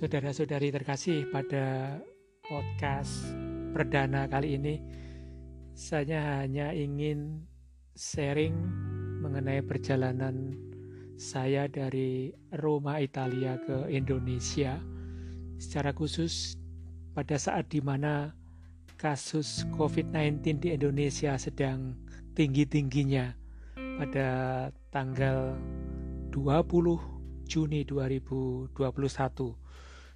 Saudara-saudari terkasih, pada podcast perdana kali ini saya hanya ingin sharing mengenai perjalanan saya dari Roma, Italia ke Indonesia. Secara khusus pada saat di mana kasus COVID-19 di Indonesia sedang tinggi-tingginya pada tanggal 20 Juni 2021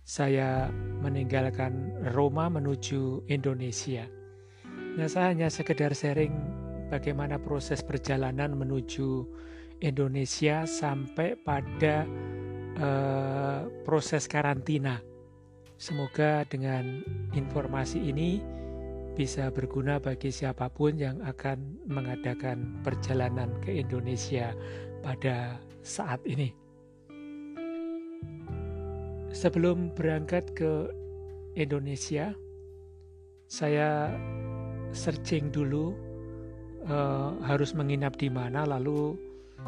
saya meninggalkan Roma menuju Indonesia. Nah, saya hanya sekedar sharing bagaimana proses perjalanan menuju Indonesia sampai pada uh, proses karantina. Semoga dengan informasi ini bisa berguna bagi siapa pun yang akan mengadakan perjalanan ke Indonesia pada saat ini. Sebelum berangkat ke Indonesia, saya searching dulu uh, harus menginap di mana, lalu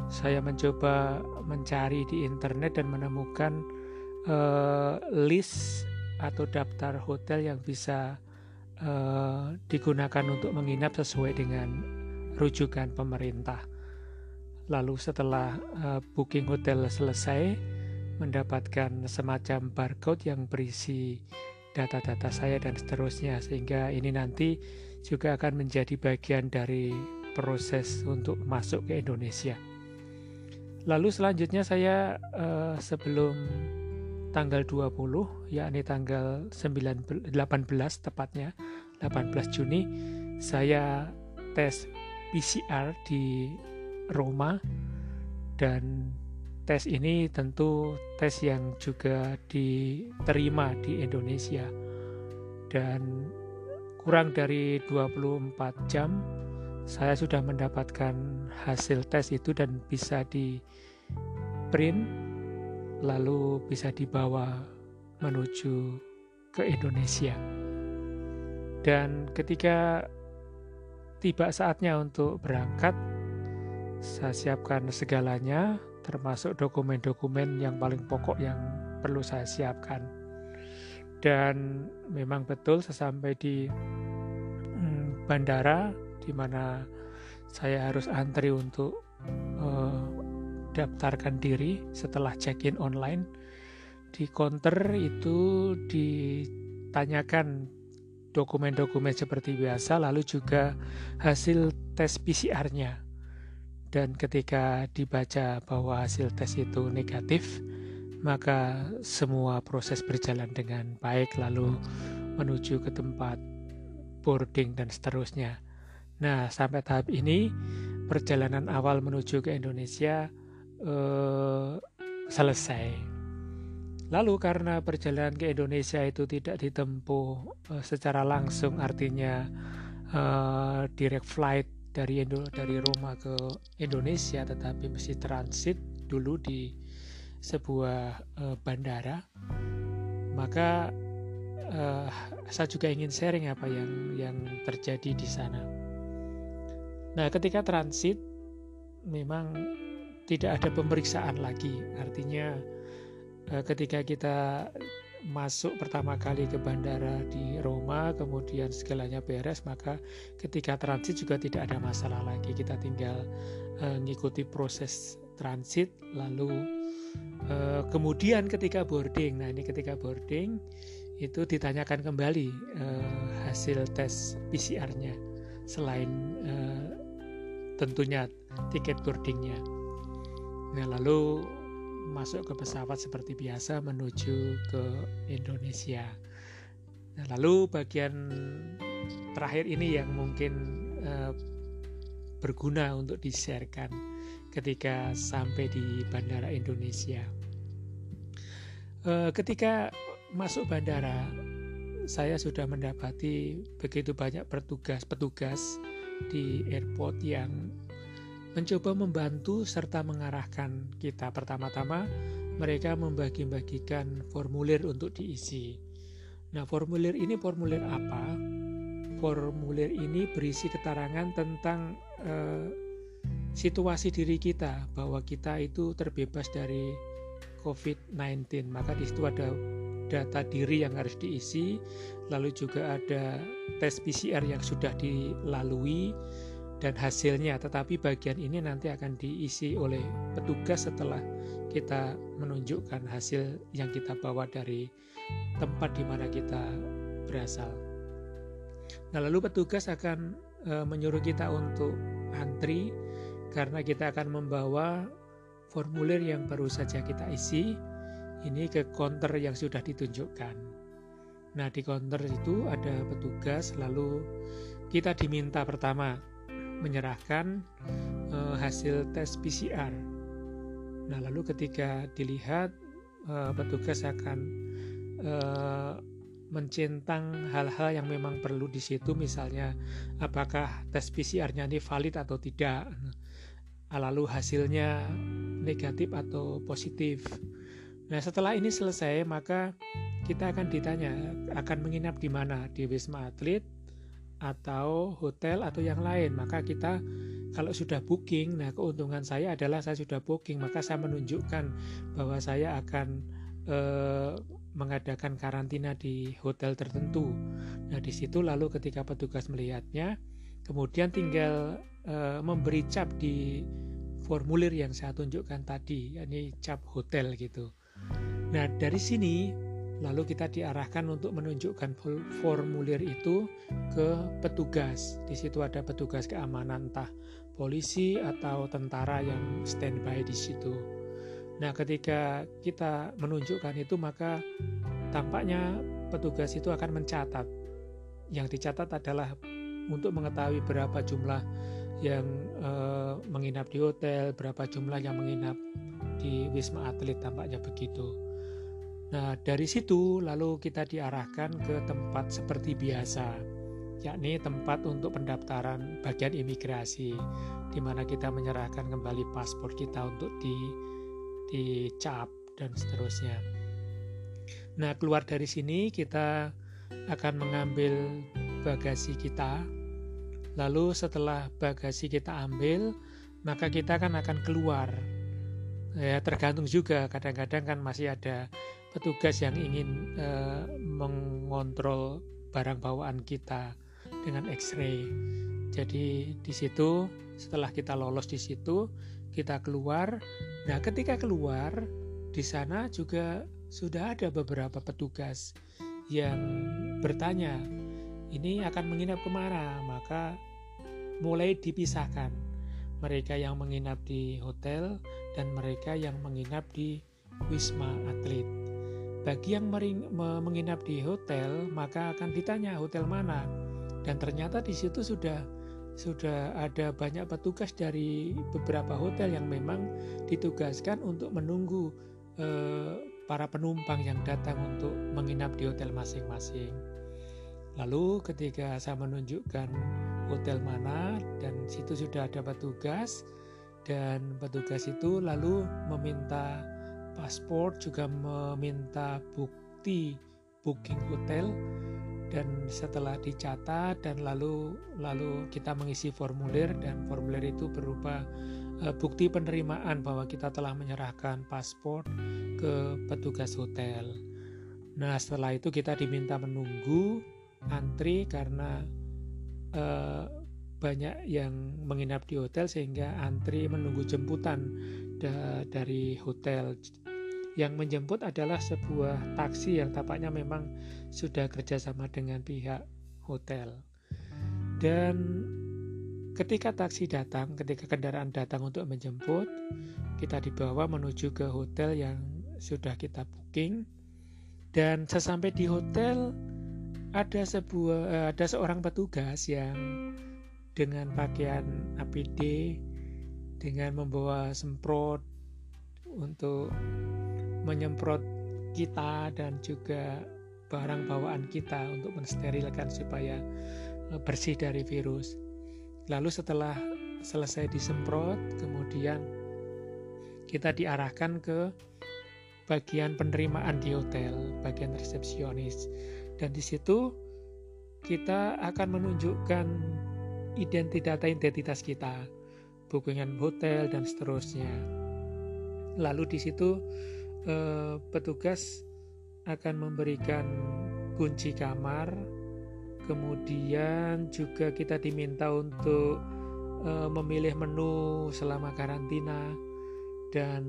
saya mencoba mencari di internet dan menemukan uh, list atau daftar hotel yang bisa uh, digunakan untuk menginap sesuai dengan rujukan pemerintah. Lalu setelah uh, booking hotel selesai, mendapatkan semacam barcode yang berisi data-data saya dan seterusnya sehingga ini nanti juga akan menjadi bagian dari proses untuk masuk ke Indonesia. Lalu selanjutnya saya uh, sebelum tanggal 20 yakni tanggal 9 18 tepatnya 18 Juni saya tes PCR di Roma dan tes ini tentu tes yang juga diterima di Indonesia dan kurang dari 24 jam saya sudah mendapatkan hasil tes itu dan bisa di print lalu bisa dibawa menuju ke Indonesia. Dan ketika tiba saatnya untuk berangkat, saya siapkan segalanya, termasuk dokumen-dokumen yang paling pokok yang perlu saya siapkan. Dan memang betul sesampai di hmm, bandara, di mana saya harus antri untuk uh, daftarkan diri setelah check-in online. Di counter itu ditanyakan dokumen-dokumen seperti biasa, lalu juga hasil tes PCR-nya. Dan ketika dibaca bahwa hasil tes itu negatif, maka semua proses berjalan dengan baik, lalu menuju ke tempat boarding dan seterusnya. Nah, sampai tahap ini perjalanan awal menuju ke Indonesia uh, selesai. Lalu karena perjalanan ke Indonesia itu tidak ditempuh uh, secara langsung, artinya uh, direct flight dari Indo dari Roma ke Indonesia, tetapi mesti transit dulu di sebuah uh, bandara. Maka uh, saya juga ingin sharing apa yang yang terjadi di sana. Nah, ketika transit memang tidak ada pemeriksaan lagi. Artinya eh, ketika kita masuk pertama kali ke bandara di Roma, kemudian segalanya beres, maka ketika transit juga tidak ada masalah lagi. Kita tinggal uh, proses transit, lalu uh, kemudian ketika boarding, nah ini ketika boarding itu ditanyakan kembali uh, hasil tes PCR-nya, selain uh, tentunya tiket boardingnya. Nah, lalu masuk ke pesawat seperti biasa menuju ke Indonesia. Nah, lalu bagian terakhir ini yang mungkin uh, berguna untuk di-sharekan ketika sampai di Bandara Indonesia. Uh, ketika masuk bandara, saya sudah mendapati begitu banyak petugas-petugas di airport yang mencoba membantu serta mengarahkan kita. Pertama-tama, mereka membagi-bagikan formulir untuk diisi. Nah, formulir ini formulir apa? Formulir ini berisi keterangan tentang eh, situasi diri kita bahwa kita itu terbebas dari COVID-19. Maka di situ ada data diri yang harus diisi, lalu juga ada tes PCR yang sudah dilalui dan hasilnya. Tetapi bagian ini nanti akan diisi oleh petugas setelah kita menunjukkan hasil yang kita bawa dari tempat di mana kita berasal. Nah, lalu petugas akan e, menyuruh kita untuk antri karena kita akan membawa formulir yang baru saja kita isi ini ke counter yang sudah ditunjukkan. Nah, di counter itu ada petugas lalu kita diminta pertama menyerahkan uh, hasil tes PCR. Nah, lalu ketika dilihat uh, petugas akan uh, mencentang hal-hal yang memang perlu di situ, misalnya apakah tes PCR-nya ini valid atau tidak, lalu hasilnya negatif atau positif. Nah, setelah ini selesai, maka kita akan ditanya akan menginap di mana, di Wisma Atlet atau hotel atau yang lain. Maka kita kalau sudah booking nah keuntungan saya adalah saya sudah booking maka saya menunjukkan bahwa saya akan eh, mengadakan karantina di hotel tertentu. Nah di situ lalu ketika petugas melihatnya kemudian tinggal eh, memberi cap di formulir yang saya tunjukkan tadi ini cap hotel gitu. Nah dari sini Lalu kita diarahkan untuk menunjukkan formulir itu ke petugas. Di situ ada petugas keamanan, entah polisi atau tentara yang standby di situ. Nah, ketika kita menunjukkan itu, maka tampaknya petugas itu akan mencatat. Yang dicatat adalah untuk mengetahui berapa jumlah yang eh, menginap di hotel, berapa jumlah yang menginap di Wisma Atlet, tampaknya begitu. Nah, dari situ lalu kita diarahkan ke tempat seperti biasa, yakni tempat untuk pendaftaran bagian imigrasi, di mana kita menyerahkan kembali paspor kita untuk di dicap dan seterusnya. Nah, keluar dari sini kita akan mengambil bagasi kita. Lalu setelah bagasi kita ambil, maka kita kan akan keluar. Ya, tergantung juga kadang-kadang kan masih ada petugas yang ingin uh, mengontrol barang bawaan kita dengan X-ray. Jadi di situ setelah kita lolos di situ kita keluar. Nah, ketika keluar di sana juga sudah ada beberapa petugas yang bertanya, ini akan menginap ke mana? Maka mulai dipisahkan mereka yang menginap di hotel dan mereka yang menginap di Wisma Atlet. Bagi yang mering, menginap di hotel, maka akan ditanya hotel mana. Dan ternyata di situ sudah sudah ada banyak petugas dari beberapa hotel yang memang ditugaskan untuk menunggu eh, para penumpang yang datang untuk menginap di hotel masing-masing. Lalu ketika saya menunjukkan hotel mana dan situ sudah ada petugas dan petugas itu lalu meminta paspor juga meminta bukti booking hotel dan setelah dicatat dan lalu lalu kita mengisi formulir dan formulir itu berupa uh, bukti penerimaan bahwa kita telah menyerahkan paspor ke petugas hotel. Nah, setelah itu kita diminta menunggu antri karena uh, banyak yang menginap di hotel sehingga antri menunggu jemputan da dari hotel yang menjemput adalah sebuah taksi yang tampaknya memang sudah kerjasama dengan pihak hotel. Dan ketika taksi datang, ketika kendaraan datang untuk menjemput, kita dibawa menuju ke hotel yang sudah kita booking. Dan sesampai di hotel ada sebuah eh, ada seorang petugas yang dengan pakaian APD dengan membawa semprot untuk menyemprot kita dan juga barang bawaan kita untuk mensterilkan supaya eh, bersih dari virus. Lalu setelah selesai disemprot, kemudian kita diarahkan ke bagian penerimaan di hotel, bagian resepsionis. Dan di situ kita akan menunjukkan identitas identitas kita, bookingan hotel dan seterusnya. Lalu di situ eh, petugas akan memberikan kunci kamar, kemudian juga kita diminta untuk uh, memilih menu selama karantina. Dan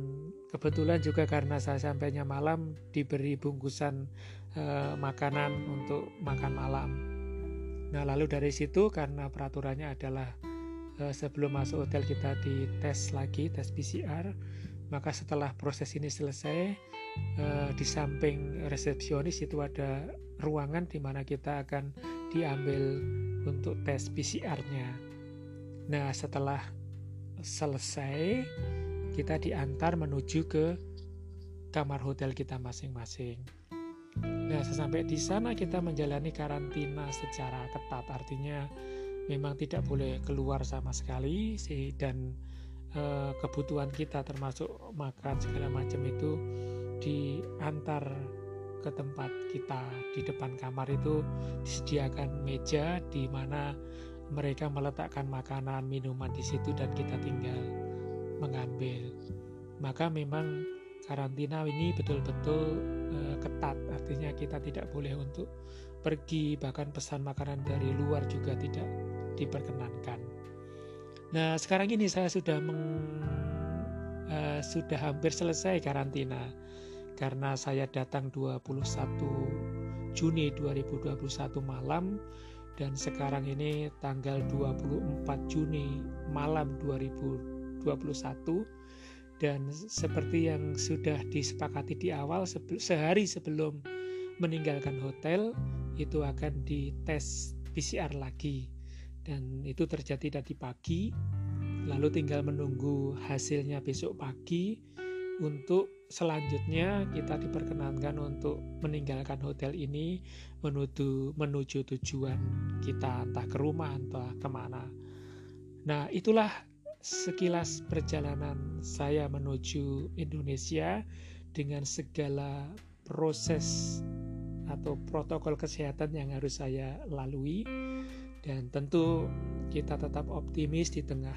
kebetulan juga karena saya sampainya malam diberi bungkusan uh, makanan untuk makan malam. Nah, lalu dari situ karena peraturannya adalah uh, sebelum masuk hotel kita dites lagi, tes PCR, maka setelah proses ini selesai, uh, di samping resepsionis itu ada ruangan di mana kita akan diambil untuk tes PCR-nya. Nah, setelah selesai, kita diantar menuju ke kamar hotel kita masing-masing. Nah, sesampai di sana kita menjalani karantina secara ketat, artinya memang tidak boleh keluar sama sekali dan e, kebutuhan kita termasuk makan segala macam itu diantar ke tempat kita di depan kamar itu disediakan meja di mana mereka meletakkan makanan minuman di situ dan kita tinggal mengambil. Maka memang karantina ini betul-betul uh, ketat. Artinya kita tidak boleh untuk pergi bahkan pesan makanan dari luar juga tidak diperkenankan nah sekarang ini saya sudah meng, uh, sudah hampir selesai karantina. Karena saya datang 21 Juni 2021 malam dan sekarang ini tanggal 24 Juni malam 2021 dan seperti yang sudah disepakati di awal sehari sebelum meninggalkan hotel itu akan dites PCR lagi dan itu terjadi tadi pagi. Lalu tinggal menunggu hasilnya besok pagi. Untuk selanjutnya kita diperkenankan untuk meninggalkan hotel ini menuju menuju tujuan kita entah ke rumah entah ke mana. Nah itulah sekilas perjalanan saya menuju Indonesia dengan segala proses atau protokol kesehatan yang harus saya lalui dan tentu kita tetap optimis di tengah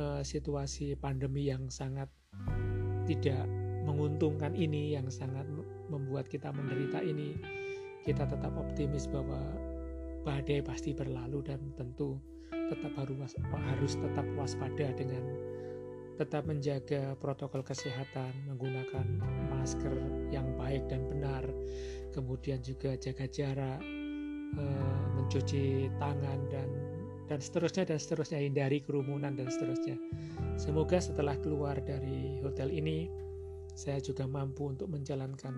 uh, situasi pandemi yang sangat tidak menguntungkan ini yang sangat membuat kita menderita ini kita tetap optimis bahwa badai pasti berlalu dan tentu tetap harus harus tetap waspada dengan tetap menjaga protokol kesehatan, menggunakan masker yang baik dan benar, kemudian juga jaga jarak, eh, mencuci tangan dan dan seterusnya dan seterusnya hindari kerumunan dan seterusnya. Semoga setelah keluar dari hotel ini saya juga mampu untuk menjalankan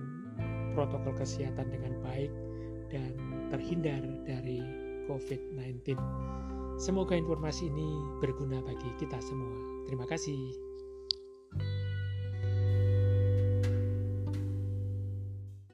protokol kesehatan dengan baik dan terhindar dari COVID-19. Semoga informasi ini berguna bagi kita semua. Terima kasih.